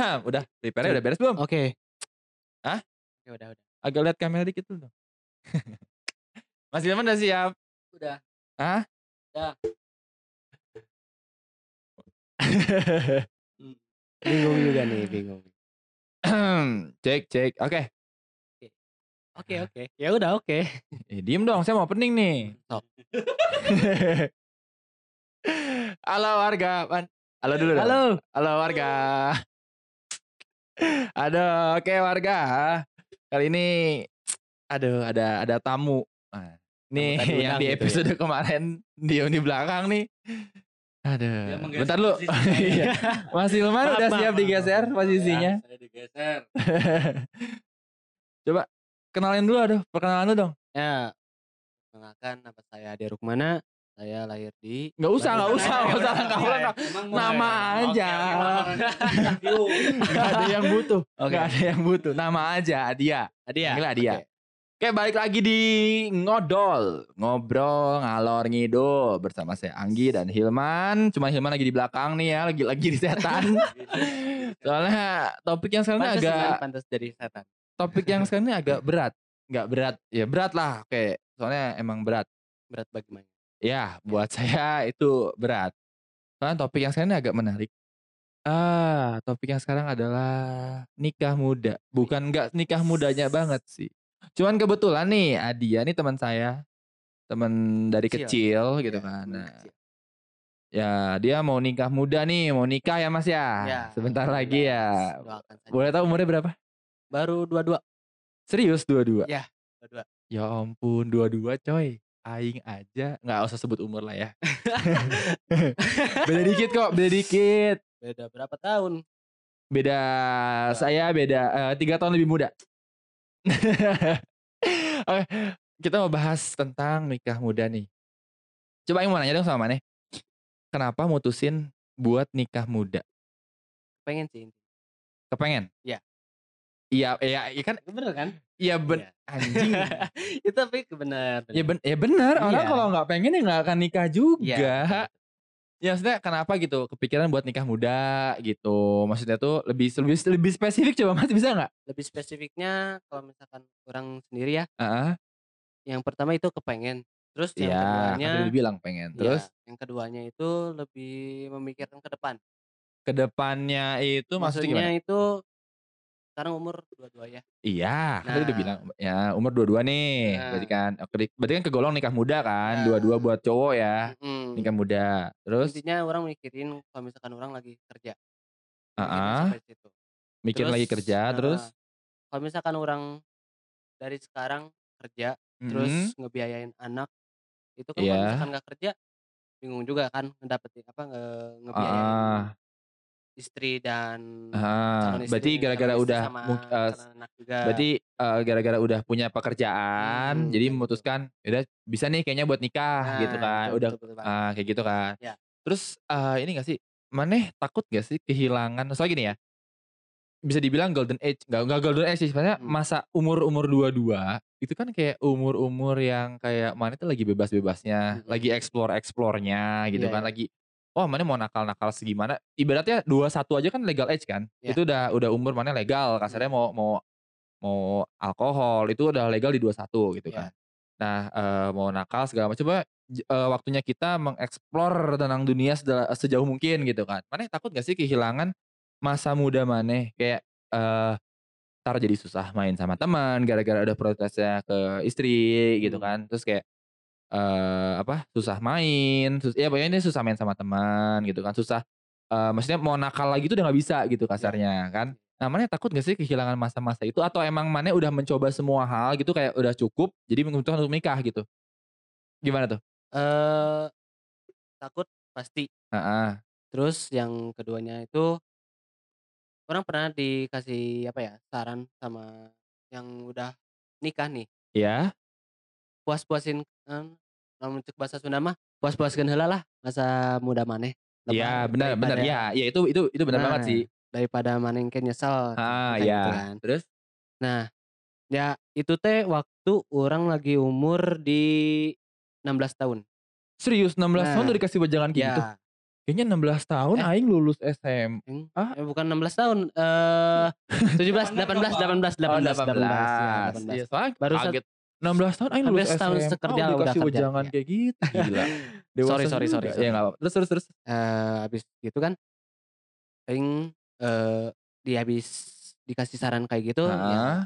udah, prepare udah beres belum? Oke. Hah? Oke, udah, udah. Agak lihat kamera dikit dulu dong. Mas Ilman udah siap? Udah. Hah? Udah. Bingung juga nih, bingung. cek, cek. Oke. Oke, oke. Ya udah, oke. Eh, diem dong, saya mau opening nih. Sok. Halo warga. Halo dulu dong. Halo. Halo warga. Aduh, oke warga. Kali ini aduh ada ada tamu. Nah, nih Tamu yang di gitu ya. episode kemarin diem di belakang nih. Aduh, bentar lu. posisinya. Iya. Mas Ilman udah siap maaf, digeser maaf. posisinya. Ya, saya digeser. Coba kenalin dulu aduh, perkenalan lu dong. Ya, kenalkan nama saya Ade Rukmana. Saya lahir di Nggak usah, nggak usah, nggak usah, nggak usah. Emang mau Nama aja. Nggak ada yang butuh, Oke. nggak ada yang butuh. Nama aja Adia. Adia. Panggil Adia. Oke. Balik lagi di Ngodol. Ngobrol ngalor ngidul bersama saya Anggi dan Hilman. Cuma Hilman lagi di belakang nih ya, lagi lagi di setan. Soalnya topik yang sekarang agak pantas dari setan. topik yang sekarang ini agak berat. Nggak berat, ya berat lah. Oke, soalnya emang berat. Berat bagaimana? Ya, buat saya itu berat. Soalnya topik yang sekarang ini agak menarik. Ah, topik yang sekarang adalah nikah muda. Bukan nggak nikah mudanya banget sih. Cuman kebetulan nih Adia nih teman saya. Teman dari kecil, Kecil. gitu Ya, kan. Nah, kecil. ya dia mau nikah muda nih, mau nikah ya Mas ya. Ya, Sebentar lagi ya. Doakan saja. Boleh tahu umurnya berapa? Baru dua-dua. Serius dua-dua? Ya, dua-dua. Ya ampun, dua-dua coy. Aing aja nggak usah sebut umur lah ya. beda dikit kok, beda dikit. Beda berapa tahun? Beda saya beda eh, tiga tahun lebih muda. Oke, kita mau bahas tentang nikah muda nih. Coba yang mau nanya dong sama Maneh. Kenapa mutusin buat nikah muda? Pengen sih. Kepengen? Iya. Iya, iya, iya kan? Bener kan? Iya ben Iya. anjing. Itu tapi benar. ya ben, ya bener. Orang Iya. kalau nggak pengen ya nggak akan nikah juga. Iya. Ya maksudnya kenapa gitu kepikiran buat nikah muda gitu. Maksudnya tuh lebih lebih lebih spesifik coba Mas bisa nggak? Lebih spesifiknya kalau misalkan orang sendiri ya, Heeh. yang pertama itu kepengen. Terus yang Iya, keduanya kan udah bilang pengen. ya, Terus yang keduanya itu lebih memikirkan ke depan. ke depannya itu maksudnya Maksudnya gimana? itu sekarang umur dua-dua ya. Iya, kan tadi udah Nah. bilang ya umur dua-dua nih. Nah. Berarti kan berarti kan kegolong nikah muda kan, Nah. dua-dua buat cowok ya. Mm-mm. Nikah muda. Terus Intinya orang mikirin kalau misalkan orang lagi kerja. Heeh. sampai situ. mikir lagi kerja nah, terus kalau misalkan orang dari sekarang kerja terus mm, ngebiayain anak itu kan kalau Iya. misalkan nggak kerja bingung juga kan ngedapetin apa nge ngebiayain ah, istri dan ah. calon berarti istri, gara-gara istri udah juga. berarti eh, gara-gara udah punya pekerjaan, Hmm, jadi kayak gitu. memutuskan udah bisa nih kayaknya buat nikah gitu Nah, kan. betul, Udah betul, betul ah, kayak gitu kan. Ya. Terus eh, ini gak sih, maneh takut gak sih kehilangan? Soalnya gini ya, bisa dibilang golden age, nggak nggak golden age sih sebenarnya Hmm. masa umur umur dua dua itu kan kayak umur umur yang kayak mana tuh lagi bebas bebasnya, Mm-mm. lagi explore explorenya gitu Iya, kan, iya. lagi oh mana mau nakal nakal segimana? Ibaratnya dua satu aja kan legal age kan, Iya. itu udah udah umur mana legal, kasarnya mau mau mau alkohol itu udah legal di 21 gitu Iya. kan. Nah, eh, mau nakal segala macam coba eh, waktunya kita mengeksplor tentang dunia sejauh mungkin gitu kan. Maneh takut gak sih kehilangan masa muda maneh kayak eh ntar jadi susah main sama teman gara-gara ada protesnya ke istri gitu Hmm. kan. Terus kayak eh apa susah main, sus ya pokoknya ini susah main sama teman gitu kan. Susah eh maksudnya mau nakal lagi tuh udah nggak bisa gitu kasarnya kan. Nah, Maneh takut gak sih kehilangan masa-masa itu atau emang Maneh udah mencoba semua hal gitu kayak udah cukup jadi memutuskan untuk menikah gitu? Gimana tuh? Eh, takut pasti. Heeh. Terus yang keduanya itu orang pernah dikasih apa ya saran sama yang udah nikah nih Ya. puas-puasin kalau cek bahasa Sunda mah puas-puaskeun heula lah masa muda maneh Iya, benar benar ya. Ya itu itu itu benar Nah, banget sih. daripada maneh engke nyesel Ah, kayak ya. gitu kan. Terus nah ya itu teh waktu orang lagi umur di 16 tahun serius 16 tahun Nah, udah dikasih wejangan ya gitu. Kayaknya 16 tahun Eh. aing lulus SM. Ah. eh, bukan 16 tahun. Eh 17, 18, 18, 18, 18, ya, 18. Iya, soalnya Baru kaget. 16 tahun aing lulus SMA sekerja udah udah kasih kerja. wejangan Iya. kayak gitu. Gila. Dewasa Sorry, sorry, juga. sorry, Ya sorry. enggak apa. Terus terus terus. Eh habis gitu kan aing eh di habis dikasih saran kayak gitu ya Heeh.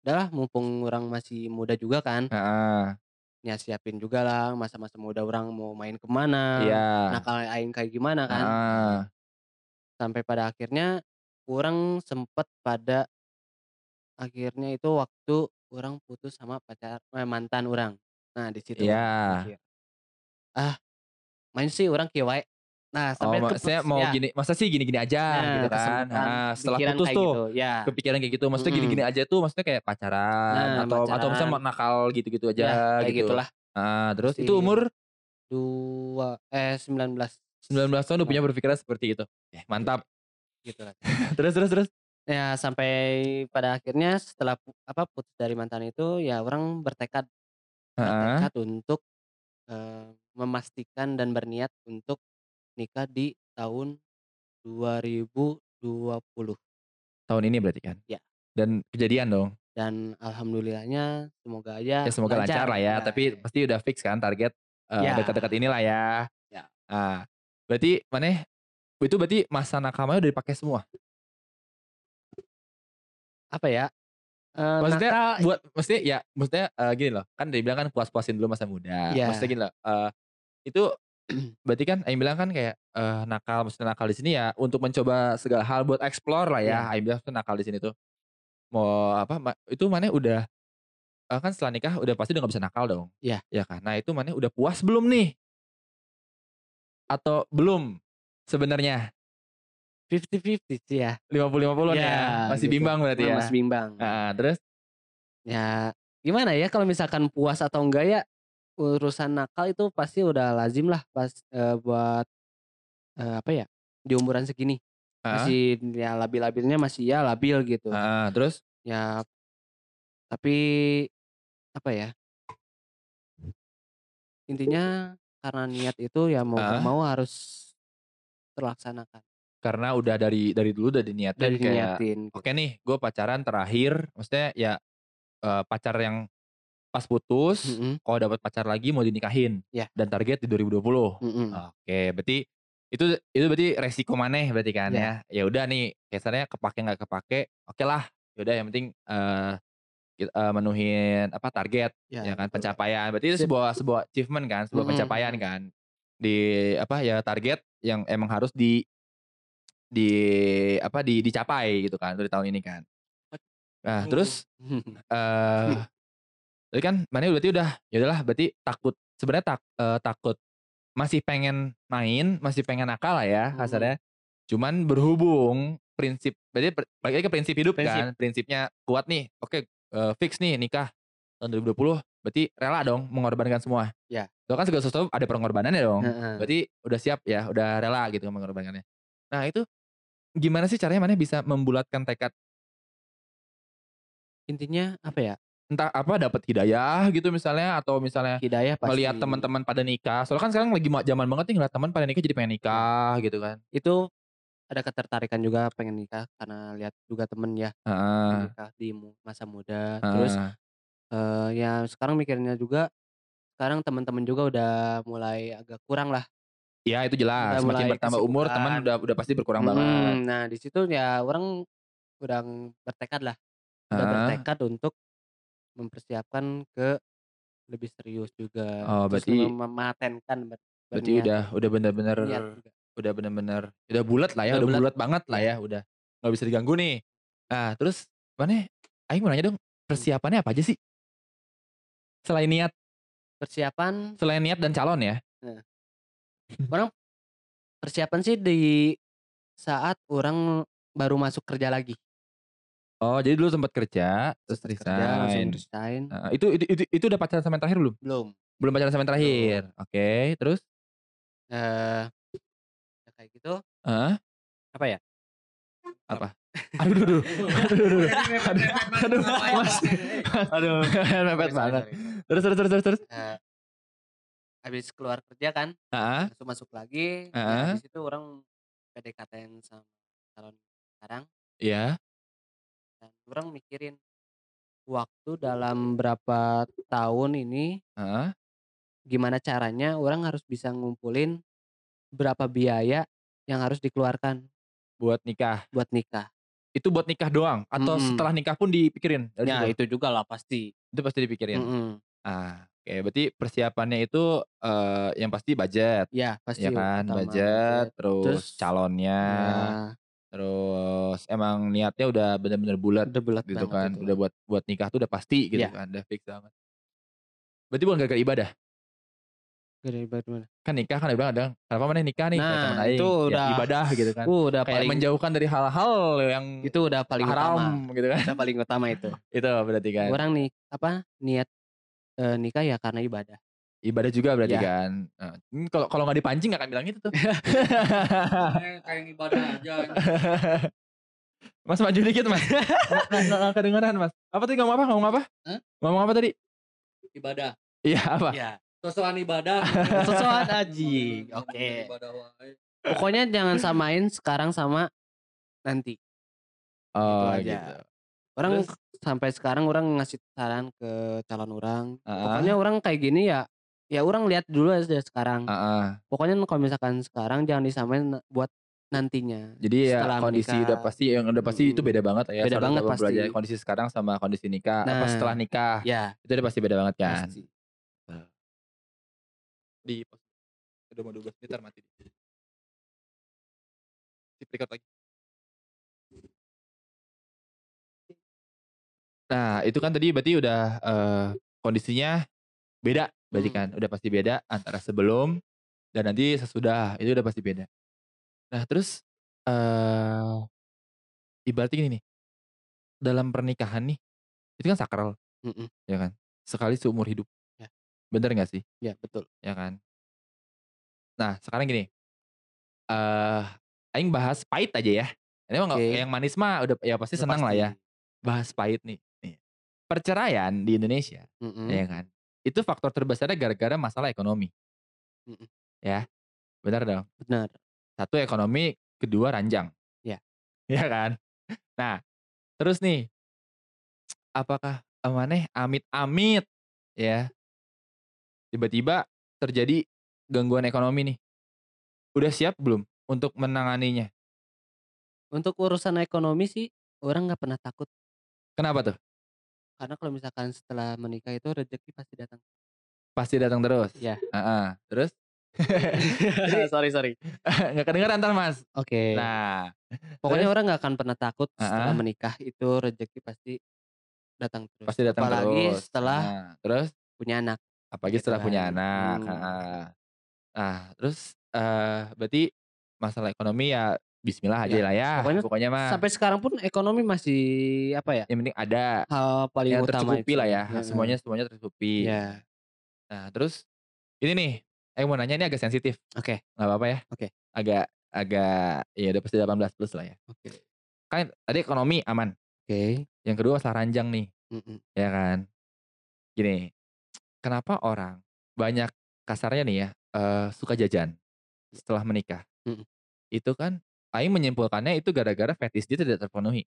udahlah mumpung orang masih muda juga kan Heeh. ya siapin juga lah masa-masa muda orang mau main ke mana Iya. nakal aing kayak gimana kan Heeh. sampai pada akhirnya orang sempet pada akhirnya itu waktu orang putus sama pacar eh, mantan orang nah di situ Iya. mikir, ah main sih orang kieu wae nah Oh, sampai maksudnya kepus- mau ya, gini, masa sih gini-gini aja nah, gitu kan. Nah, setelah putus tuh gitu, ya kepikiran kayak gitu. Maksudnya gini-gini aja tuh maksudnya kayak pacaran Nah, atau atau pacaran. misalnya mau nakal gitu-gitu aja ya, kayak gitu. gitulah Nah, terus Si- itu umur dua eh 19 19 tahun udah punya berpikiran seperti itu. Eh, mantap. gitu lah Terus terus terus. Ya sampai pada akhirnya setelah pu- apa putus dari mantan itu ya orang bertekad Heeh. bertekad untuk eh, memastikan dan berniat untuk nikah di tahun 2020 Tahun ini berarti kan? Ya. Dan kejadian dong. dan alhamdulillahnya semoga aja Ya semoga lancar, lah ya. Tapi pasti udah fix kan target eh, Ya. dekat-dekat inilah ya. Ya. Ah, berarti mana? Itu berarti masa nakalnya udah dipakai semua. Apa ya eh, Maksudnya nakal buat maksudnya ya maksudnya eh, gini loh. Kan dia bilang kan puas-puasin dulu masa muda. Iya. Maksudnya gini loh. eh, itu berarti kan Aing bilang kan kayak eh, nakal maksudnya nakal di sini ya untuk mencoba segala hal buat explore lah ya. Aing bilang tuh nakal di sini tuh mau apa ma- itu mana udah eh, kan setelah nikah udah pasti udah gak bisa nakal dong. Iya. Ya kan. Nah itu mana udah puas belum nih? Atau belum sebenarnya 50-50 sih ya. 50-50 ya, Ya, masih gitu. bimbang berarti ya. masih bimbang. Ah, terus? Ya gimana ya kalau misalkan puas atau enggak ya urusan nakal itu pasti udah lazim lah pas eh, buat eh, apa ya di umuran segini. Ah, masih ya labil-labilnya masih ya labil gitu. Ah, terus? Ya tapi apa ya intinya karena niat itu ya mau Ah. mau harus terlaksanakan karena udah dari dari dulu udah diniatin dari kayak gitu. oke nih gue pacaran terakhir maksudnya ya eh, pacar yang pas putus Mm-mm, kalau dapat pacar lagi mau dinikahin Ya. dan target di 2020 mm-mm. oke berarti itu itu berarti resiko maneh berarti kan Ya. ya ya udah nih kesannya kepake nggak kepake oke lah yaudah yang penting eh kita, eh, menuhin apa target ya, ya kan betul. pencapaian berarti itu sebuah sebuah achievement kan sebuah Mm-mm. pencapaian kan di apa ya target yang emang harus di di apa di dicapai gitu kan dari tahun ini kan nah terus eh tadi kan mana berarti udah ya udahlah berarti takut sebenarnya tak, eh, takut masih pengen main masih pengen nakal lah ya Hmm. kasarnya cuman berhubung prinsip berarti balik lagi ke prinsip hidup Prinsip. kan prinsipnya kuat nih oke eh, fix nih nikah tahun 2020 berarti rela dong mengorbankan semua Ya. itu kan segala sesuatu ada pengorbanannya dong Heeh. berarti udah siap ya udah rela gitu mengorbankannya nah itu gimana sih caranya mana bisa membulatkan tekad? Intinya apa ya? Entah apa dapat hidayah gitu misalnya atau misalnya hidayah pasti. melihat teman-teman pada nikah. Soalnya kan sekarang lagi ma- zaman banget nih ngeliat teman pada nikah jadi pengen nikah gitu kan. Itu ada ketertarikan juga pengen nikah karena lihat juga temen ya Heeh, nikah di mu- masa muda. Terus heeh. eh, ya sekarang mikirnya juga sekarang teman-teman juga udah mulai agak kurang lah ya itu jelas. Udah semakin bertambah umur teman udah udah pasti berkurang Mm, banget. nah di situ ya orang udah bertekad lah. Udah Heeh. bertekad untuk mempersiapkan ke lebih serius juga. Oh, terus berarti- mem- mematenkan ber- berarti berniat- udah udah bener-bener udah bener-bener udah bulat lah ya Udah udah bulat. banget lah ya udah nggak bisa diganggu nih. Nah terus mana Aing mau nanya dong persiapannya apa aja sih? Selain niat. Persiapan selain niat dan calon ya persiapan sih di saat orang baru masuk kerja lagi. Oh jadi dulu sempat kerja terus Sempet kerja, langsung resign. resign. Nah, itu, itu itu itu udah pacaran sama yang terakhir belum? Belum. Belum pacaran sama yang terakhir. Oke terus? Eh ya kayak gitu. Hah? apa ya? Apa? Aduh aduh aduh aduh aduh aduh aduh mas. aduh mepet Sorry, sorry, banget. terus terus terus terus terus? Eh, habis keluar kerja kan Heeh. masuk masuk lagi nah, habis itu orang PDKT sama calon sekarang Iya. dan orang mikirin waktu dalam berapa tahun ini Heeh. gimana caranya orang harus bisa ngumpulin berapa biaya yang harus dikeluarkan Buat nikah. buat nikah. Itu buat nikah doang atau Mm-mm. setelah nikah pun dipikirin? Ya situ? itu juga lah pasti. Itu pasti dipikirin. Mm-mm. Ah, oke. Berarti persiapannya itu eh, yang pasti budget, Ya pasti. ya kan? utama Budget, terus, Terus, calonnya, Ya, terus emang niatnya udah bener-bener bulat udah bulat gitu kan. itu. Udah buat buat nikah tuh udah pasti gitu Iya. kan, udah fix banget. Berarti bukan gara-gara ibadah. Dari bagaimana? Kan nikah kan udah ada kenapa mana nikah nih Nah, temen aing. itu Ya, udah- ibadah gitu kan. Uh, udah kayak paling menjauhkan dari hal-hal yang itu udah paling haram utama. gitu kan. Udah paling utama itu. itu berarti kan. Orang nih apa niat eh, nikah ya karena ibadah. Ibadah juga berarti Ya. kan. Nah, kalau kalau nggak dipancing nggak akan bilang itu tuh. Kayak kayak ibadah aja. mas maju dikit mas. Nggak- kedengeran mas. Apa tadi ngomong apa? Ngomong apa? Hah? Ngomong apa tadi? Ibadah. Iya apa? Ya. Sosokan ibadah. Sosokan aji. Oke. Pokoknya jangan samain sekarang sama nanti. Oh aja. gitu. Orang Terus? sampai sekarang orang ngasih saran ke calon orang. Ah, Pokoknya orang kayak gini ya ya orang lihat dulu aja sekarang. ah. Pokoknya kalau misalkan sekarang jangan disamain buat nantinya. Jadi ya kondisi menikah. udah pasti yang udah pasti itu Mm. beda banget ya. Beda banget pasti. belajar kondisi sekarang sama kondisi nikah. apa Nah. setelah nikah Ya, itu udah pasti beda banget kan. pasti. Di udah mau 12 menit mati. Di record lagi. Nah, itu kan tadi berarti udah eh, kondisinya beda berarti Hmm. kan. Udah pasti beda antara sebelum dan nanti sesudah. Itu udah pasti beda. Nah, terus eh ibaratnya gini nih. Dalam pernikahan nih, itu kan sakral, Mm-mm. ya kan? Sekali seumur hidup. Ya. Bener gak sih? Ya, betul. Ya kan? Nah, sekarang gini. eh aing bahas pahit aja ya. Ini nggak- Oke. yang manis mah udah ya pasti Udah senang lah pasti. ya. Bahas pahit nih. Perceraian di Indonesia, Mm-mm. ya kan? Itu faktor terbesarnya gara-gara masalah ekonomi. Mm-mm. Ya. Benar dong. Benar. Satu ekonomi, kedua ranjang. Ya. Ya kan? Nah, terus nih apakah amaneh amit-amit ya tiba-tiba terjadi gangguan ekonomi nih. Udah siap belum untuk menanganinya? Untuk urusan ekonomi sih orang nggak pernah takut Kenapa tuh? Karena kalau misalkan setelah menikah itu rezeki pasti datang. Pasti datang terus. Ya. Heeh. Terus sorry sorry. nggak kedengeran ntar mas. Oke. Nah, Pokoknya terus? orang nggak akan pernah takut setelah Ah. menikah itu rezeki pasti datang terus. pasti datang Apalagi terus. setelah Nah, terus punya anak. apalagi Gitu setelah punya kan. anak. Hmm. heeh. Nah, terus eh berarti masalah ekonomi ya Bismillah aja Ya, lah ya. pokoknya Pokoknya mah Sampai sekarang pun ekonomi masih apa ya? yang penting ada Hal paling yang utama tercukupi itu. lah ya. Heeh. Semuanya semuanya tercukupi. Ya. Nah, terus ini nih, saya mau nanya ini agak sensitif. Oke. nggak apa-apa ya? Oke. Agak agak ya udah pasti 18 plus lah ya. Oke. Kan tadi ekonomi aman. Oke. Yang kedua masalah ranjang nih, Mm-mm. ya kan? Gini, kenapa orang banyak kasarnya nih ya eh, suka jajan setelah menikah? Mm-mm. Itu kan Aing menyimpulkannya itu gara-gara fetish dia tidak terpenuhi,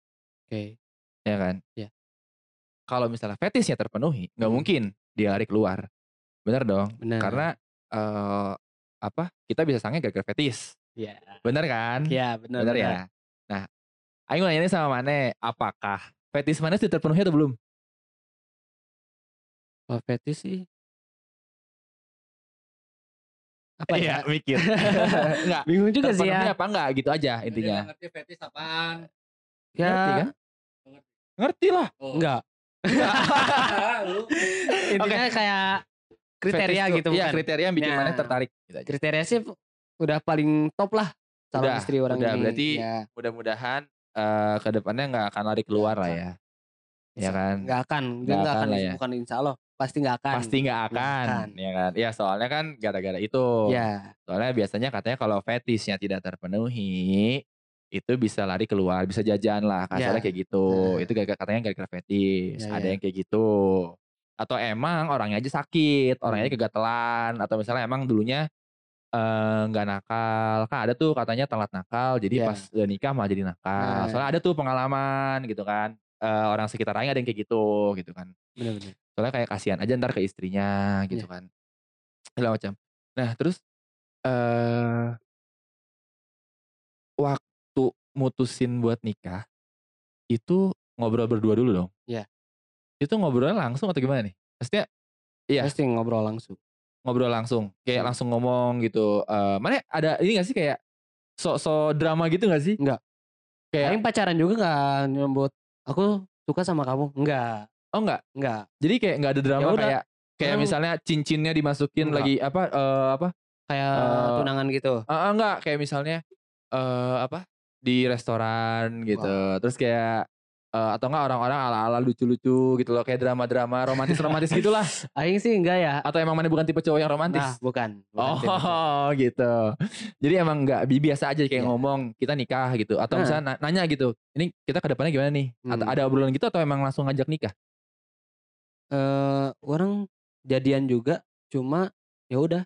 Oke. ya kan? Iya. Kalau misalnya fetishnya terpenuhi, nggak Hmm. mungkin dia lari keluar, bener dong? Benar. Karena eh apa? Kita bisa sange gara-gara fetish, ya. bener kan? Ya, benar. bener ya. Nah, Aing mau nanya sama Mane, apakah fetish Mane sudah terpenuhi atau belum? Kalau fetish sih apa Iya, ya? mikir. Enggak. Bingung juga sih ya. apa enggak gitu aja intinya. nggak ngerti fetish apaan. Ya, Ngerti kan? Ngerti lah. Oh. enggak. Intinya kayak kriteria Fetish gitu Iya, bukan? kriteria yang bikin Ya. Mane tertarik gitu aja. Kriteria sih udah paling top lah calon Udah, istri orang udah, ini. berarti ya, Mudah-mudahan eh ke depannya nggak akan lari keluar lah ya. Ya kan? nggak akan, dia Nggak nggak akan akan, lah ya. bukan insya Allah, pasti nggak akan. Pasti nggak akan, akan. ya kan? Ya soalnya kan gara-gara itu. Ya, Soalnya biasanya katanya kalau fetishnya tidak terpenuhi itu bisa lari keluar, bisa jajan lah, kasarnya Ya. kayak gitu. Nah. Itu gara katanya gara-gara fetish. Ya, Ada ya. yang kayak gitu. Atau emang orangnya aja sakit, orangnya Hmm. kegatelan atau misalnya emang dulunya eh, nggak nakal. Kan ada tuh katanya telat nakal, jadi Iya. pas udah nikah malah jadi nakal. Nah. Soalnya ada tuh pengalaman gitu kan. Eh, orang sekitar Aing ada yang kayak gitu gitu kan. Bener-bener. Soalnya kayak kasihan aja ntar ke istrinya gitu Iya. kan. Segala macam. Nah terus eh waktu mutusin buat nikah itu ngobrol berdua dulu dong? Iya. Itu ngobrolnya langsung atau gimana nih? Maksudnya Iya. Pasti ngobrol langsung. ngobrol langsung, kayak Hmm. langsung ngomong gitu. Eh mana ada ini gak sih kayak sok-sok drama gitu gak sih? Enggak. Kayak Aing pacaran juga gak nyebut aku suka sama kamu. Enggak. Oh enggak. Enggak. Jadi kayak nggak ada drama Ya udah. kayak kayak Orang- misalnya cincinnya dimasukin Enggak. lagi apa eh, apa? Kayak Eh, tunangan gitu. Ah, enggak kayak misalnya eh apa? Di restoran gitu. Terus kayak eh, atau enggak orang-orang ala-ala lucu-lucu gitu loh kayak drama-drama romantis-romantis gitulah. Aing sih enggak ya. Atau emang mana bukan tipe cowok yang romantis? Nah, bukan. bukan tipe. Oh gitu. Jadi emang nggak bi- biasa aja kayak Iya. ngomong kita nikah gitu atau Nah. misalnya na- nanya gitu. Ini kita ke depannya gimana nih? Atau Hmm. ada obrolan gitu atau emang langsung ngajak nikah? Eh, orang jadian juga cuma ya udah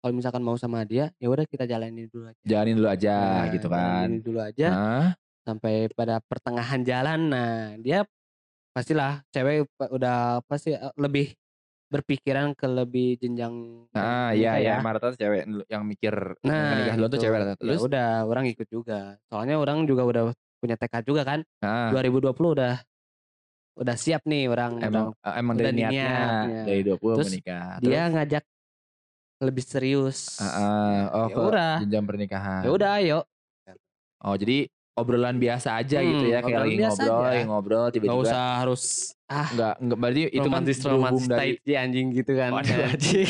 kalau misalkan mau sama dia ya udah kita jalanin dulu aja. Jalanin dulu aja Nah, gitu kan. jalanin dulu aja Nah, sampai pada pertengahan jalan nah dia pastilah cewek udah pasti eh, lebih berpikiran ke lebih jenjang nah iya iya emang rata-rata cewek dulu yang mikir Nah, nikah duluan tuh itu. cewek rata-rata. ya Terus udah orang ikut juga soalnya orang juga udah punya tekad juga kan nah, 2020 udah udah siap nih orang emang udah- emang udah dari niatnya niatnya. dari 20 Terus menikah. dia ngajak lebih serius Ah, ah, oh ya udah jenjang pernikahan. ya udah ayo Oh jadi obrolan biasa aja gitu Hmm, ya kayak lagi ngobrol, aja. ngobrol Gak tiba-tiba usah harus ah enggak enggak berarti itu kan romantis dari tai anjing gitu kan Waduh, anjing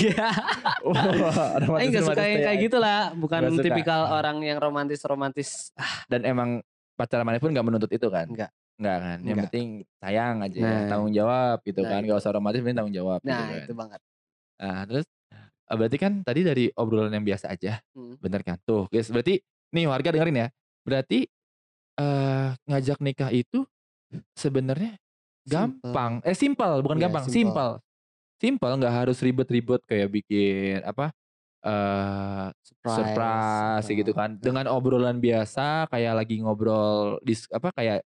Wah, Aing romantis- gak suka yang kayak gitu lah bukan Nggak suka. tipikal orang yang romantis romantis ah, dan emang pacaran mana pun gak menuntut itu kan Enggak. Enggak kan yang Enggak. penting sayang aja ya, Nah. tanggung jawab gitu Nah, kan gak usah romantis penting tanggung jawab gitu nah kan. itu banget nah terus eh, berarti kan tadi dari obrolan yang biasa aja Hmm. bener kan tuh guys berarti nih warga dengerin ya berarti eh ngajak nikah itu sebenarnya gampang eh simpel bukan Iya, gampang simple. simpel simpel nggak harus ribet-ribet kayak bikin apa eh surprise, Oh. gitu kan dengan obrolan biasa kayak lagi ngobrol dis apa kayak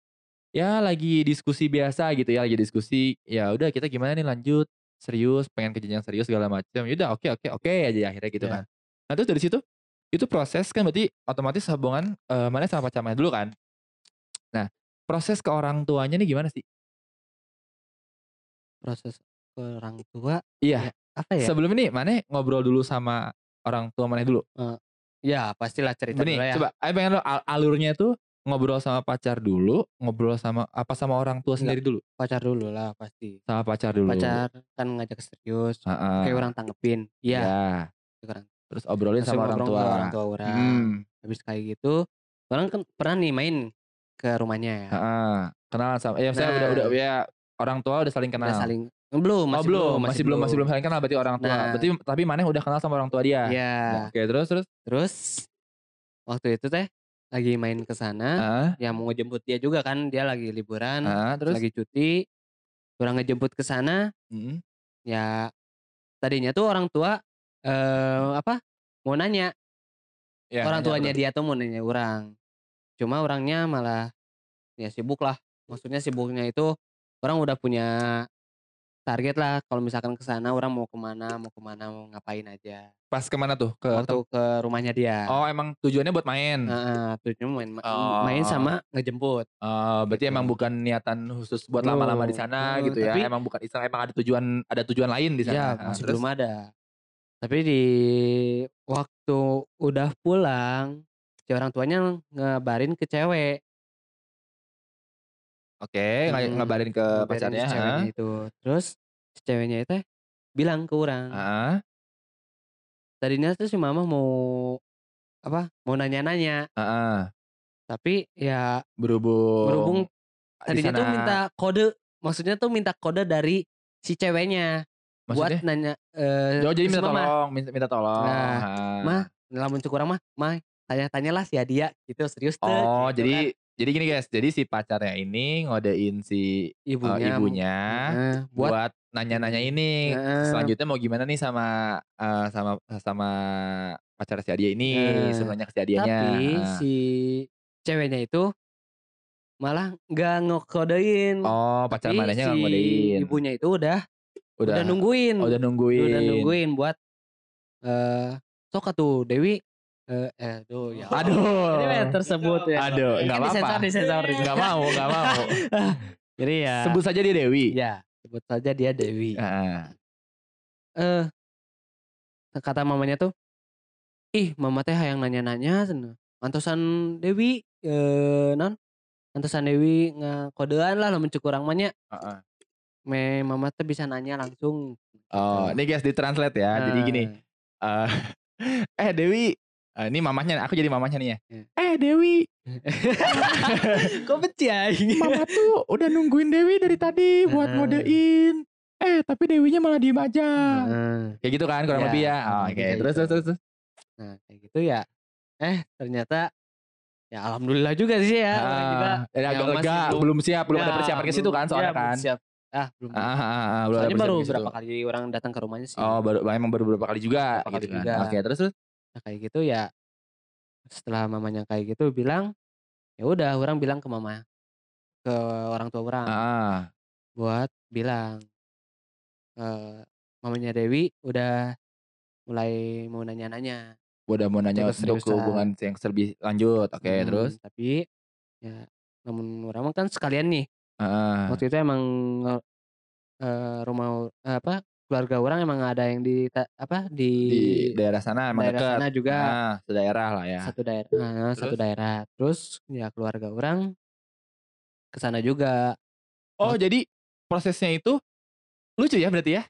ya lagi diskusi biasa gitu ya lagi diskusi ya udah kita gimana nih lanjut? Serius? Pengen ke jenjang serius segala macam ya udah oke oke oke aja akhirnya gitu Iya. kan. Nah terus dari situ itu proses kan berarti otomatis hubungan eh, mana sama pacarnya dulu kan? Nah proses ke orang tuanya nih gimana sih? Proses orang tua iya. apa ya? Sebelum ini mana ngobrol dulu sama orang tua mana dulu? Ya pastilah cerita Benih, dulu ya. coba Ayo pengen lo al- alurnya tuh ngobrol sama pacar dulu, ngobrol sama apa sama orang tua sendiri dulu? pacar dulu lah pasti Sama pacar dulu. pacar kan ngajak serius Heeh. kayak orang tanggepin iya Ya. sekarang Terus obrolin Langsung sama orang tua. orang tua orang Hmm. habis kayak gitu orang kan pernah nih main ke rumahnya ya Heeh. Kenalan sama ya saya udah Nah. udah ya orang tua udah saling kenal. udah saling belum oh masih belum, masih belum masih belum saling kenal berarti orang tua. Nah. Berarti tapi Maneh udah kenal sama orang tua dia. Iya. Oke, terus terus Terus waktu itu teh lagi main ke sana, Heeh. ya mau ngejemput dia juga kan, dia lagi liburan, Heeh, terus lagi cuti. Orang ngejemput ke sana, Mm. ya tadinya tuh orang tua eh apa? Mau nanya, Ya, orang nanya tuanya apa? dia tuh mau nanya orang. Cuma orangnya malah ya sibuk lah. Maksudnya sibuknya itu orang udah punya target lah kalau misalkan ke sana orang mau ke mana, mau ke mana, mau ngapain aja. Pas ke mana tuh? Ke Waktu ke rumahnya dia. Oh, emang tujuannya buat main. Heeh, tujuannya main Oh. main sama ngejemput. Oh, berarti Gitu. emang bukan niatan khusus buat lama-lama di sana Eh, gitu ya. tapi- Emang bukan istilah emang ada tujuan ada tujuan lain di sana. Ya, Nah, masih terus? belum ada. Tapi di waktu udah pulang, si orang tuanya ngebarin ke cewek. Oke, nga- Hmm, ngabarin ke pacarnya. ceweknya itu. Terus si ceweknya itu bilang ke orang. Heeh. Tadinya tuh si mama mau apa? Mau nanya-nanya, Heeh. tapi ya Berhubung berhubung di tadinya tuh sana- minta kode, maksudnya tuh minta kode dari si ceweknya maksudnya buat nanya eh Oh, jadi si minta mama. tolong, minta, minta tolong. Nah. Mah, lamun cukup orang mah, mah tanya-tanyalah si dia gitu serius tuh. Oh, gitu jadi kan. jadi gini guys, jadi si pacarnya ini ngodein si eh, ibunya, ibunya Heeh, buat buat nanya-nanya ini Heeh. selanjutnya mau gimana nih sama eh, sama sama pacar si Adia ini Nah, suruh nanya ke si Adianya. Tapi Ah. si ceweknya itu malah nggak ngekodein. Oh, pacar mananya si nggak ngodein. ibunya itu udah Udah, udah nungguin. oh, udah nungguin. Udah nungguin buat eh sok tuh Dewi eh eh aduh ya. Aduh. Ini tersebut ya. Aduh, Ini nggak kan apa-apa. disensor, disensor, disensor. Nggak mau, nggak mau. Jadi ya. Sebut saja dia Dewi. Ya, sebut saja dia Dewi. Eh kata mamanya tuh, ih mama teh yang nanya-nanya cenah. Antosan Dewi eh non Antosan Dewi ngakodean lah lamun cukur urang mah nya. Heeh. Me mama teh bisa nanya langsung. Oh, ini guys di translate ya. Jadi gini, eh eh Dewi, Eh, ini mamahnya, aku jadi mamahnya nih ya. Iya. Eh Dewi, Kok benci aing? mama tuh udah nungguin Dewi dari tadi buat ngodein. Eh tapi Dewinya malah diem aja. Kayak gitu kan kurang Iya, lebih ya. Oh, Oke, terus, gitu. terus terus terus. Nah, kayak gitu ya. Eh, ternyata ya alhamdulillah juga sih ya. juga Ah, ya, agak lega, belum- belum siap, belum ada Ya, persiapan ke situ kan ya, soalnya belum kan. siap. Ah, belum. Ah, ah, ah, ah, belum ada Soalnya baru persiapan ke situ. berapa kali orang datang ke rumahnya sih. Oh, baru emang baru beberapa kali juga Beberapa kali gitu kan. juga. Oke, terus terus. Nah, kayak gitu ya. Setelah mamanya kayak gitu bilang, ya udah orang bilang ke mama ke orang tua orang Ah, buat bilang eh mamanya Dewi udah mulai mau nanya-nanya. udah mau nanya Untuk hubungan yang lebih lanjut. Oke, Hmm, terus. Tapi ya namun orang mah kan sekalian nih Ah, waktu itu emang eh, rumah eh, apa keluarga orang emang ada yang di apa di, di daerah sana emang daerah deket. sana juga Ah, sedaerah lah ya. satu daerah nah, satu daerah terus ya keluarga orang ke sana juga Oh, jadi prosesnya itu lucu ya berarti ya?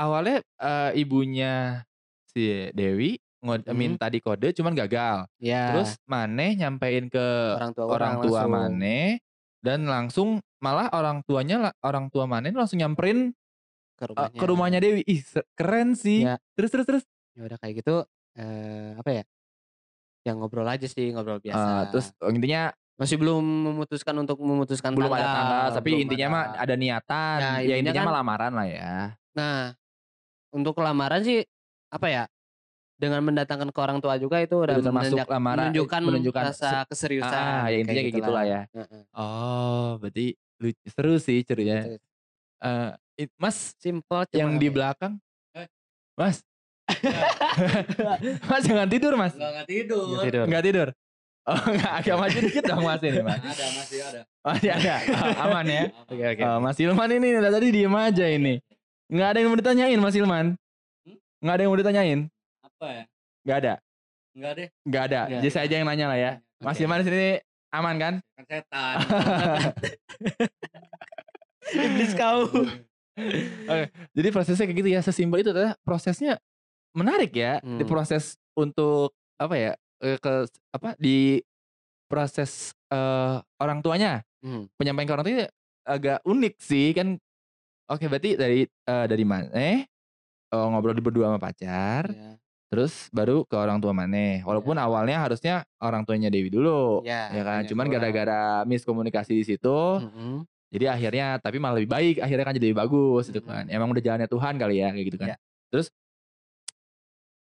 Awalnya eh, ibunya si Dewi ngod- Hmm. minta di kode cuman gagal. ya Terus Maneh nyampein ke orang tua orang tua langsung. Dan langsung malah orang tuanya orang tua Maneh langsung nyamperin ke eh, rumahnya ke rumahnya Dewi. Ih, keren sih. Ya. Terus terus terus. ya udah kayak gitu eh, apa ya yang ngobrol aja sih ngobrol biasa Eh, terus intinya masih belum memutuskan untuk memutuskan belum ada tanggal, tanggal, tapi belum intinya mah ada niatan. Ya, Ya, intinya intinya kan- mah lamaran lah ya. Nah, untuk lamaran sih apa ya? Dengan mendatangkan ke orang tua juga itu udah Udah termasuk lamaran, menunjukkan, menunjukkan rasa keseriusan. Ah, ya intinya kayak gitulah ya. Heeh. Oh, berarti lucu, seru sih ceritanya. It- Mas Simple cuma yang di ya? belakang, Eh. Mas, Mas jangan tidur Mas, Enggak enggak tidur. Nggak tidur. nggak tidur. Oh, nggak agak maju dikit dong Mas ini Mas. Ada masih ada. Masih ada, Ah, aman ya. Oke oke. Oh, Mas Ilman ini dari tadi diem aja ini. Nggak ada yang mau ditanyain Mas Ilman. Hmm? Nggak ada yang mau ditanyain. Apa ya? Nggak ada, Enggak deh. nggak ada. Nggak. Jadi saya aja yang nanya lah ya. Mas Oke. Ilman di sini aman kan? Kan setan. Iblis kau. Jadi prosesnya kayak gitu ya, sesimpel itu adalah prosesnya menarik ya. Di Hmm. proses untuk apa ya? ke apa di proses eh, orang tuanya Hmm. penyampaian ke orang tuanya agak unik sih kan. Oke, berarti dari eh, dari mana? Eh ngobrol di berdua sama pacar, Ya. terus baru ke orang tua Maneh. Walaupun awalnya harusnya orang tuanya Dewi dulu, Ya, ya kan? Cuman gara-gara miskomunikasi di situ, Mm-mm. Jadi akhirnya tapi malah lebih baik akhirnya kan jadi lebih bagus gitu kan. Emang udah jalannya Tuhan kali ya kayak gitu kan. Ya. terus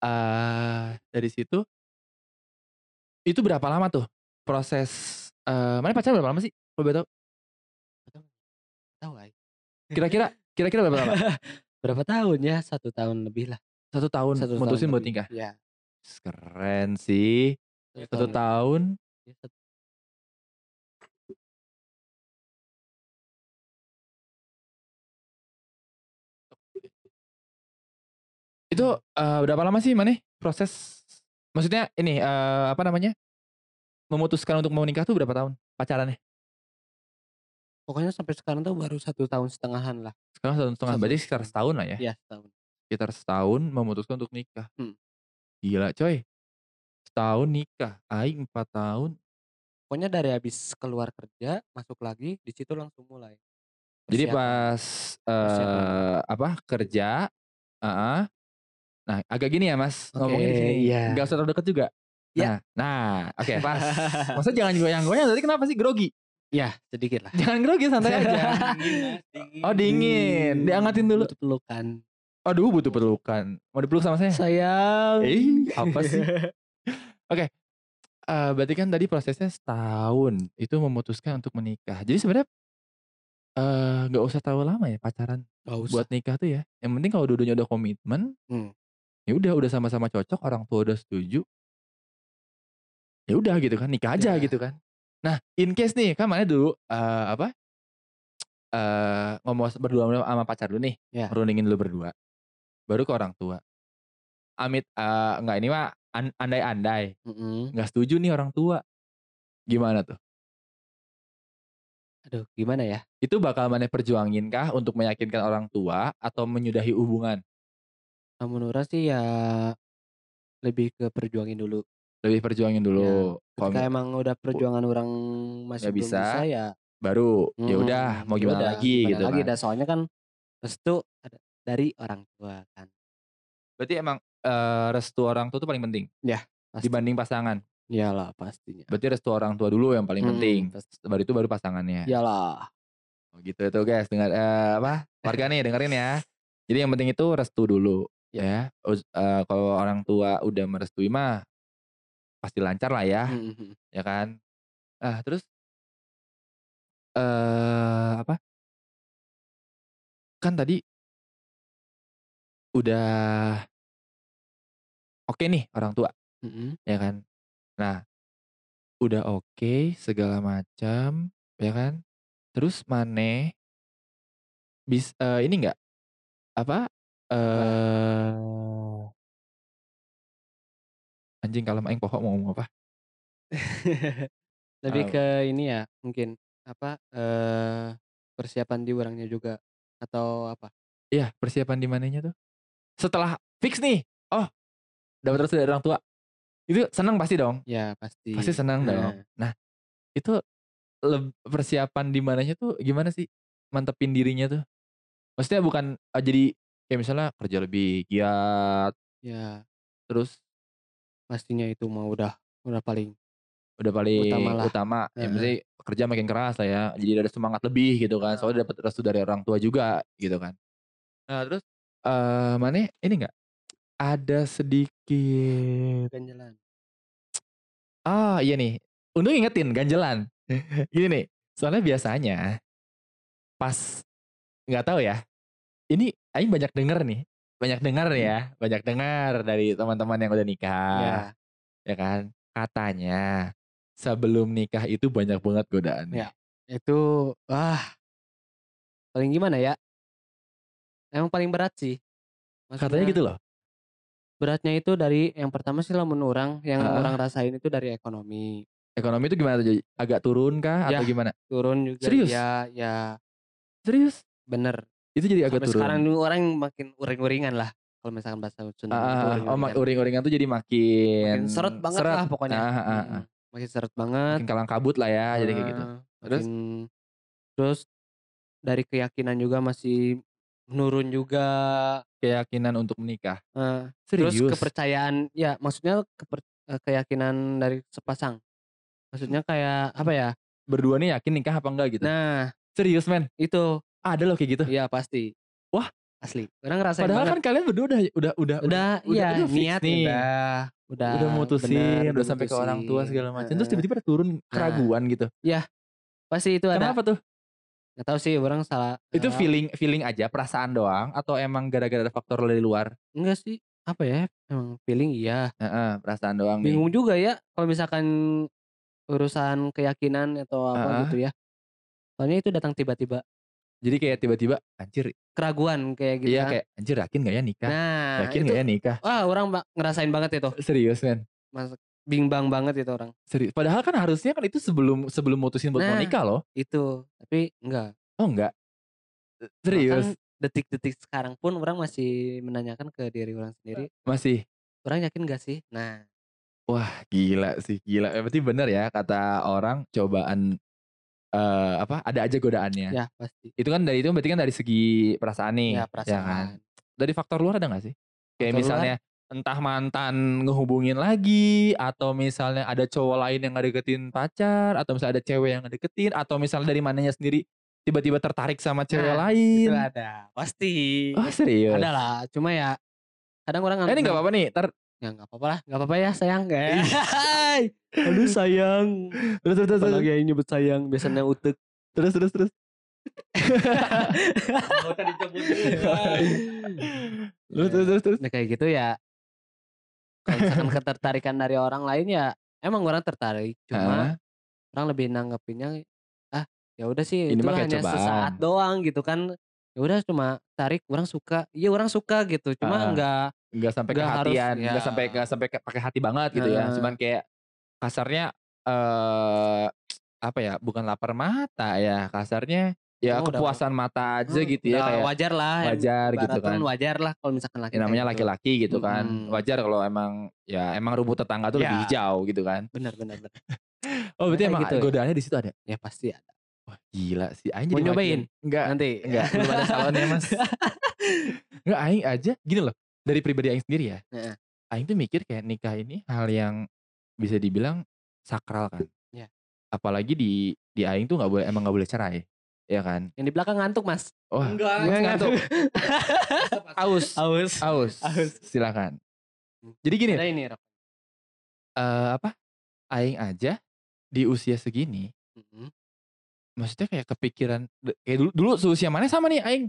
eh dari situ itu berapa lama tuh proses eh mana pacaran berapa lama sih? Boleh tahu? Tahu kira-kira kira-kira berapa lama? Berapa tahun ya? Satu tahun lebih lah. satu tahun Satu mutusin tahun buat nikah? Ya. keren sih. Satu tahun Ya, satu- itu eh, berapa lama sih mana proses maksudnya ini eh, apa namanya memutuskan untuk mau nikah tuh berapa tahun pacarannya Pokoknya sampai sekarang tuh baru satu tahun setengahan lah. sekarang satu setengah Satu berarti sekitar setahun lah ya Ya setahun. sekitar setahun memutuskan untuk nikah. Hmm. Gila coy. Setahun nikah. Aing 4 tahun. Pokoknya dari habis keluar kerja, masuk lagi, di situ langsung mulai. Jadi Persiapan. pas Persiapan. eh apa kerja. ah, Nah agak gini ya mas. Oke, Ngomongnya di sini. iya. Gak usah terlalu deket juga. Ya. Nah, nah oke pas. Maksudnya jangan goyang-goyang. Tadi kenapa sih grogi? Ya sedikit lah. Jangan grogi santai aja. Dingin. Oh dingin, diangatin dulu. Butuh pelukan. Aduh butuh pelukan. Mau dipeluk sama saya? Sayang. Eh apa sih? Eh berarti kan tadi prosesnya setahun itu memutuskan untuk menikah. Jadi sebenarnya eh nggak usah terlalu lama ya pacaran Gak usah. buat nikah tuh ya. Yang penting kalau dua-duanya udah komitmen, Hmm. Ya udah udah sama-sama cocok, orang tua udah setuju. Ya udah gitu kan, nikah aja Ya. gitu kan. Nah, in case nih, kan mana dulu eh apa? eh ngomong berdua sama pacar dulu nih, Ya. merundingin dulu berdua. Baru ke orang tua. Amit eh enggak ini mah an- andai-andai, nggak setuju nih orang tua. Gimana tuh? Aduh gimana ya? Itu bakal mana perjuangin kah untuk meyakinkan orang tua atau menyudahi hubungan? Orang sih ya lebih ke perjuangin dulu. Lebih perjuangin dulu. Kalau Ketika emang udah perjuangan orang masih Nggak belum bisa, bisa, ya baru ya udah mau ya gimana udah, lagi gimana gitu lagi kan. dah soalnya kan restu ada dari orang tua kan. Berarti emang eh, restu orang tua itu paling penting Pasti. dibanding pasangan. Iyalah pastinya. Berarti restu orang tua dulu yang paling penting. pasti. Baru itu baru pasangannya. Iyalah. Oh, gitu itu guys. Dengar eh, apa? Warga nih dengerin ya. Jadi yang penting itu restu dulu ya. Eh, kalau orang tua udah merestui mah pasti lancar lah ya, Mm, mm, mm. ya kan? Ah, terus eh apa? Kan tadi udah oke nih orang tua, Mm-mm. ya kan? Nah, udah oke segala macam, ya kan? Terus Mane bis eh, ini enggak apa? Eh anjing kalau aing pohon mau ngomong apa? Lebih Oh. ke ini ya mungkin apa eh persiapan di orangnya juga atau apa? Iya, persiapan di mananya tuh. Setelah fix nih, oh dapat restu dari orang tua. Itu senang pasti dong. Ya pasti. Pasti senang dong. Nah, itu leb- persiapan di mananya tuh gimana sih? Mantepin dirinya tuh. Maksudnya bukan eh, jadi kayak misalnya kerja lebih giat, Ya terus pastinya itu mah udah udah paling udah paling Utama lah. utama, ya Heeh. mesti kerja makin keras lah ya. Jadi ada semangat lebih gitu kan. Soalnya dapat restu dari orang tua juga gitu kan. Nah, terus eh mana ini enggak ada sedikit ganjalan. Ah iya nih, untung ingetin ganjelan. Gini nih, soalnya biasanya pas nggak tahu ya. Ini Aing banyak denger nih, banyak denger nih ya, banyak dengar dari teman-teman yang udah nikah, Ya, ya kan? Katanya sebelum nikah itu banyak banget godaan. Ya. itu wah paling gimana ya? Emang paling berat sih. Katanya Maksudnya gitu loh. Beratnya itu dari yang pertama sih lamun orang yang Heeh. orang rasain itu dari ekonomi. Ekonomi itu gimana tuh? Agak turun kah atau Ya. gimana? Turun juga Serius? ya ya Serius? bener. Itu jadi agak Sampai turun. sekarang dulu orang makin uring-uringan lah. Kalau misalkan bahasa Sunda Ah, itu ah, ah. oh, uring-uringan. tuh jadi makin, makin seret banget lah pokoknya. Ah, ah, ah, ah. Mm, Makin seret banget. Makin kalang kabut lah ya, jadi kayak gitu. Terus? makin- terus dari keyakinan juga masih menurun juga. Keyakinan untuk menikah. Eh, Serius? terus kepercayaan ya maksudnya keper- eh, keyakinan dari sepasang. Maksudnya kayak apa ya? berdua nih yakin nikah apa enggak gitu. Nah, Serius men, itu ada loh kayak gitu. iya pasti. Wah. asli. Orang ngerasain Padahal banget. kan kalian berdua udah udah udah udah, iya udah fix niat nih. udah udah udah mutusin, bener, udah sampai ke orang tua segala macam. Terus tiba-tiba ada turun keraguan gitu. pasti itu ada Kenapa tuh? nggak tahu sih orang salah Itu salah- feeling feeling aja, perasaan doang atau emang gara-gara ada faktor dari luar? enggak sih apa ya emang feeling iya Heeh, perasaan doang nih. bingung juga ya kalau misalkan urusan keyakinan atau apa Heeh. gitu ya soalnya itu datang tiba-tiba Jadi kayak tiba-tiba anjir, keraguan kayak gitu iya kan. kayak anjir yakin gak ya nikah? nah yakin itu gak ya nikah? wah orang ngerasain banget itu Serius men. mas bimbang banget itu orang Serius. Padahal kan harusnya kan itu sebelum sebelum mutusin buat mau Nah. nikah loh. itu tapi enggak Oh enggak. Serius. Bahkan detik-detik sekarang pun orang masih menanyakan ke diri orang sendiri Masih. orang yakin gak sih nah Wah gila sih gila. Berarti bener ya kata orang cobaan eh apa ada aja godaannya. ya pasti Itu kan dari itu berarti kan dari segi perasaan nih. ya kan? perasaan Dari faktor luar ada gak sih? Kayak Faktor misalnya entah mantan ngehubungin lagi atau misalnya ada cowok lain yang ngedeketin pacar atau misalnya ada cewek yang ngedeketin atau misalnya dari mananya sendiri tiba-tiba tertarik sama cewek Nah, lain. Itu ada. Pasti. Oh serius? ada lah. Cuma ya kadang orang Eh, ini gak apa-apa nih, Ya nggak apa-apa lah, nggak apa-apa ya sayang guys. Aduh sayang. terus terus terus Apalagi yang nyebut sayang biasanya utek. terus terus terus. Gak usah Terus terus terus terus. Nah kayak gitu ya. Kalau misalkan ketertarikan dari orang lain ya emang orang tertarik. Cuma orang lebih nanggepinnya ah ya udah sih Ini itu hanya sesaat cobaan. doang gitu kan. Ya udah cuma tarik orang suka. Iya orang suka gitu. Cuma enggak nggak sampai ke Nggak harus, hatian, nggak ya. sampai nggak sampai ke- pakai hati banget gitu ya. Heeh. Cuman kayak kasarnya eh apa ya? Bukan lapar mata ya, kasarnya ya udah- kepuasan mata aja Hmm, gitu ya udah kayak wajar lah. wajar gitu kan. Wajar lah kalau misalkan laki Ya, namanya gitu. laki-laki gitu kan. Mm-mm. Wajar kalau emang ya emang rumput tetangga tuh lebih Ya. hijau gitu kan. Benar benar benar. Oh, berarti emang gitu ya? godaannya di situ ada. Ya pasti ada. Wah, gila sih. Aing Mau jadi nyobain? makin- Enggak. Nanti. Enggak, belum ada salonnya, Mas. Enggak, aing aja gini loh. Dari pribadi aing sendiri ya. Heeh. Aing tuh mikir kayak nikah ini hal yang bisa dibilang sakral kan. Iya. Apalagi di di aing tuh nggak boleh emang nggak boleh cerai. Ya kan? Yang di belakang ngantuk mas. Wah, Enggak. Mas ngantuk. Aus. Aus. Aus. Aus. Silakan. Jadi gini, Ada ini Rok. eh apa? Aing aja di usia segini, Mm-mm. Maksudnya kayak kepikiran kayak dulu dulu seusia mana sama nih aing?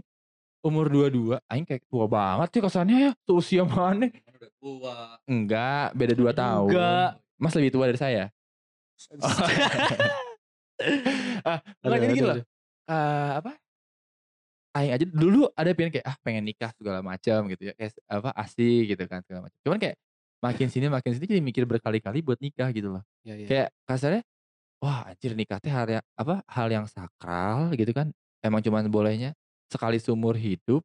Umur 22 aing kayak tua banget sih kesannya ya seusia mana? Udah tua. enggak beda 2 tahun. Enggak. mas lebih tua dari saya? Ah enggak Aduh, jadi gini aduh, loh Eh, apa? Aing aja dulu ada pengen kayak ah pengen nikah segala macam gitu ya. Kayak apa asik gitu kan segala macam cuman kayak makin sini makin sini jadi mikir berkali-kali buat nikah gitu loh. Ya, ya. kayak kasarnya wah anjir nikah teh hal yang apa hal yang sakral gitu kan emang cuman bolehnya sekali seumur hidup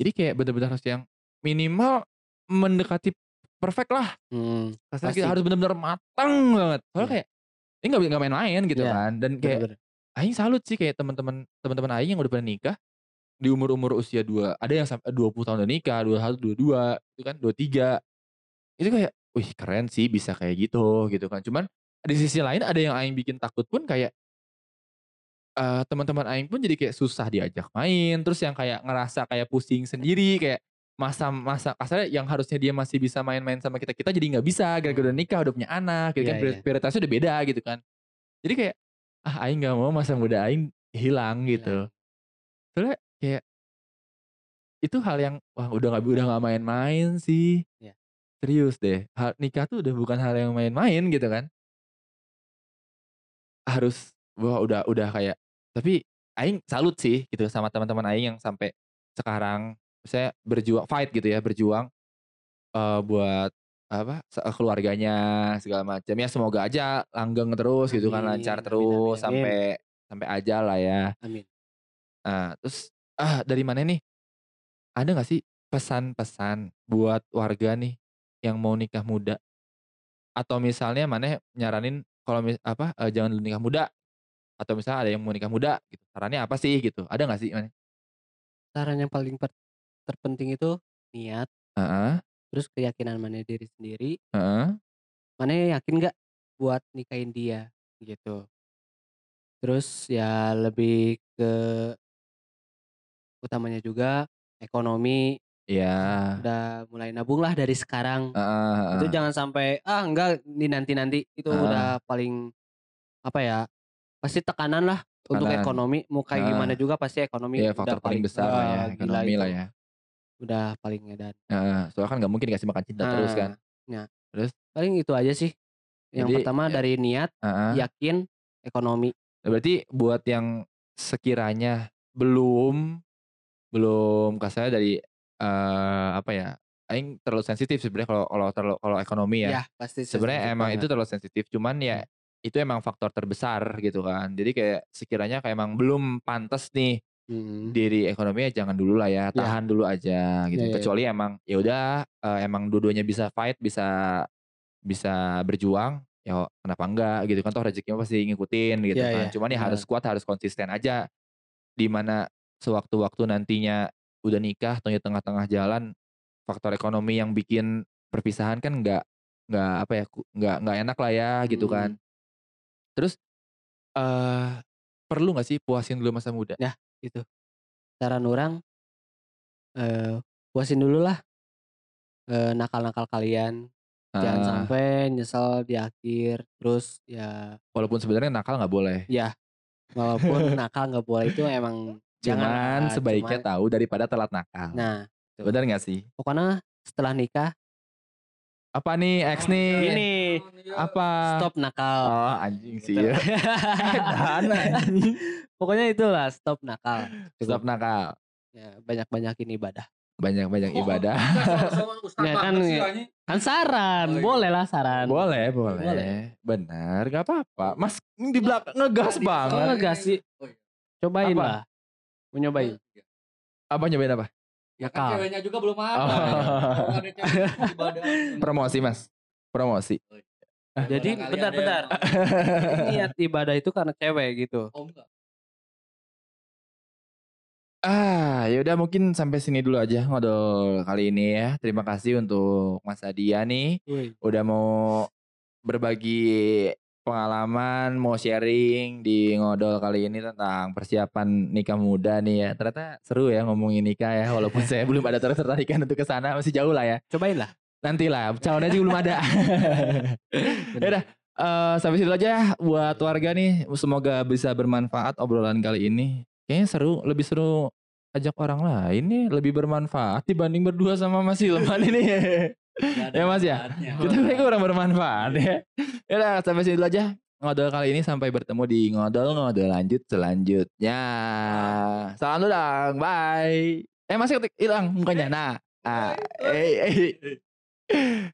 jadi kayak bener-bener harus yang minimal mendekati perfect lah Hmm, kita harus bener-bener matang banget soalnya Iya. kayak ini nggak nggak main-main gitu Iya, kan dan kayak. Aing salut sih kayak teman-teman teman-teman Aing yang udah pernah nikah di umur-umur usia dua ada yang sampai 20 tahun udah nikah, 21, 22, itu kan 23. Itu kayak wih keren sih bisa kayak gitu gitu kan. Cuman di sisi lain ada yang Aing bikin takut pun kayak eh teman-teman Aing pun jadi kayak susah diajak main, terus yang kayak ngerasa kayak pusing sendiri kayak masa-masa kasarnya yang harusnya dia masih bisa main-main sama kita kita jadi nggak bisa gara-gara udah nikah udah punya anak gitu Iya, kan. Iya. prioritasnya udah beda gitu kan. Jadi kayak ah aing nggak mau masa muda aing hilang gitu. Soalnya kayak itu hal yang wah udah nggak udah nggak main-main sih. Iya. serius deh hal, nikah tuh udah bukan hal yang main-main gitu kan harus wah udah udah kayak tapi aing salut sih gitu sama teman-teman aing yang sampai sekarang saya berjuang fight gitu ya berjuang eh, buat apa se- keluarganya segala macam ya semoga aja langgeng terus gitu kan Amin, lancar amin, terus amin, amin. sampai sampai aja lah ya Amin. Nah, terus ah dari mana nih? Ada nggak sih pesan-pesan buat warga nih yang mau nikah muda? Atau misalnya mana nyaranin kalau mis- apa eh, jangan dulu nikah muda? Atau misalnya ada yang mau nikah muda gitu. Sarannya apa sih gitu? Ada nggak sih? Mane? Saran yang paling per- terpenting itu niat, Heeh, terus keyakinan mana diri sendiri. heeh. Mana yakin nggak buat nikahin dia gitu. Terus ya lebih ke utamanya juga ekonomi Iya. udah mulai nabung lah dari sekarang. Heeh, Itu heeh. jangan sampai ah enggak ini nanti-nanti itu Heeh. udah paling apa ya? Pasti tekanan lah untuk Tekanan. ekonomi mau kayak Heeh. gimana juga pasti ekonomi Iya udah faktor paling besar lah ya wah, gila ekonomi itu. lah ya. Udah paling edan. Heeh, soalnya kan nggak mungkin dikasih makan cinta terus Nah, kan. Ya. Terus? Paling itu aja sih. Yang Jadi, pertama ya- dari niat, Heeh. yakin, ekonomi. Berarti buat yang sekiranya belum belum kasarnya dari eh apa ya? Aing terlalu sensitif sebenarnya kalau kalau terlalu kalau ekonomi ya. Ya, pasti sebenarnya emang itu banget. terlalu sensitif cuman ya itu emang faktor terbesar gitu kan. Jadi kayak sekiranya kayak emang belum pantas nih Hmm. diri ekonomi ya jangan dulu lah ya, Ya. tahan dulu aja gitu. Ya, ya, ya. Kecuali emang ya udah eh, emang dua-duanya bisa fight, bisa bisa berjuang, ya kenapa enggak gitu kan toh rezekinya pasti ngikutin gitu Ya, kan. ya, Cuman ya harus kuat, harus konsisten aja. Di mana sewaktu-waktu nantinya udah nikah atau di tengah-tengah jalan faktor ekonomi yang bikin perpisahan kan nggak nggak apa ya nggak nggak enak lah ya gitu kan. Terus eh perlu nggak sih puasin dulu masa muda? Saran orang eh puasin dulu lah eh, nakal-nakal kalian. Jangan Ah, sampai nyesel di akhir terus ya walaupun sebenarnya nakal nggak boleh. Walaupun nakal nggak boleh itu emang jangan cuman lah, sebaiknya cuman- tahu daripada telat nakal. Nah benar nggak sih? Pokoknya setelah nikah apa nih X nih? Gini. apa? Stop nakal. Oh anjing sih. Gitu. ya Dan, anjing. pokoknya itulah stop nakal. Stop nakal. Ya, banyak-banyakin ibadah. Banyak banyak Oh, ibadah. Ya kan, kan saran. Oh, iya. boleh. lah saran. Boleh boleh, Boleh. benar nggak apa-apa. Mas ini di belakang ngegas Oh, banget. ngegas sih. Oh, iya. cobain Apa? lah mau nyobain apa nyobain apa Ya kan ceweknya juga belum ada. Oh. Kalau ada cewek ibadah. promosi mas promosi Jadi, bentar, ada bentar. yang- niat ibadah itu karena cewek gitu Oh enggak. Ah, ya udah mungkin sampai sini dulu aja ngobrol kali ini ya. Terima kasih untuk Mas Adia nih udah mau berbagi pengalaman, mau sharing di ngodol kali ini tentang persiapan nikah muda nih ya. Ternyata seru ya ngomongin nikah ya, walaupun saya belum ada tertarikan untuk ke sana, masih jauh lah ya. cobain lah Nantilah, calonnya juga belum ada. ya udah, eh, sampai situ aja ya buat warga nih. Semoga bisa bermanfaat obrolan kali ini. Kayaknya seru, lebih seru ajak orang lain nih, lebih bermanfaat dibanding berdua sama Mas Ilman ini. Ya, Mas, ya? Kita kayak kurang bermanfaat ya. Ya udah, sampai sini dulu aja. Ngodol kali ini sampai bertemu di ngodol-ngodol lanjut selanjutnya. Salam dulu dong, bye. Eh masih ketik hilang mukanya. Nah, ah, eh, eh.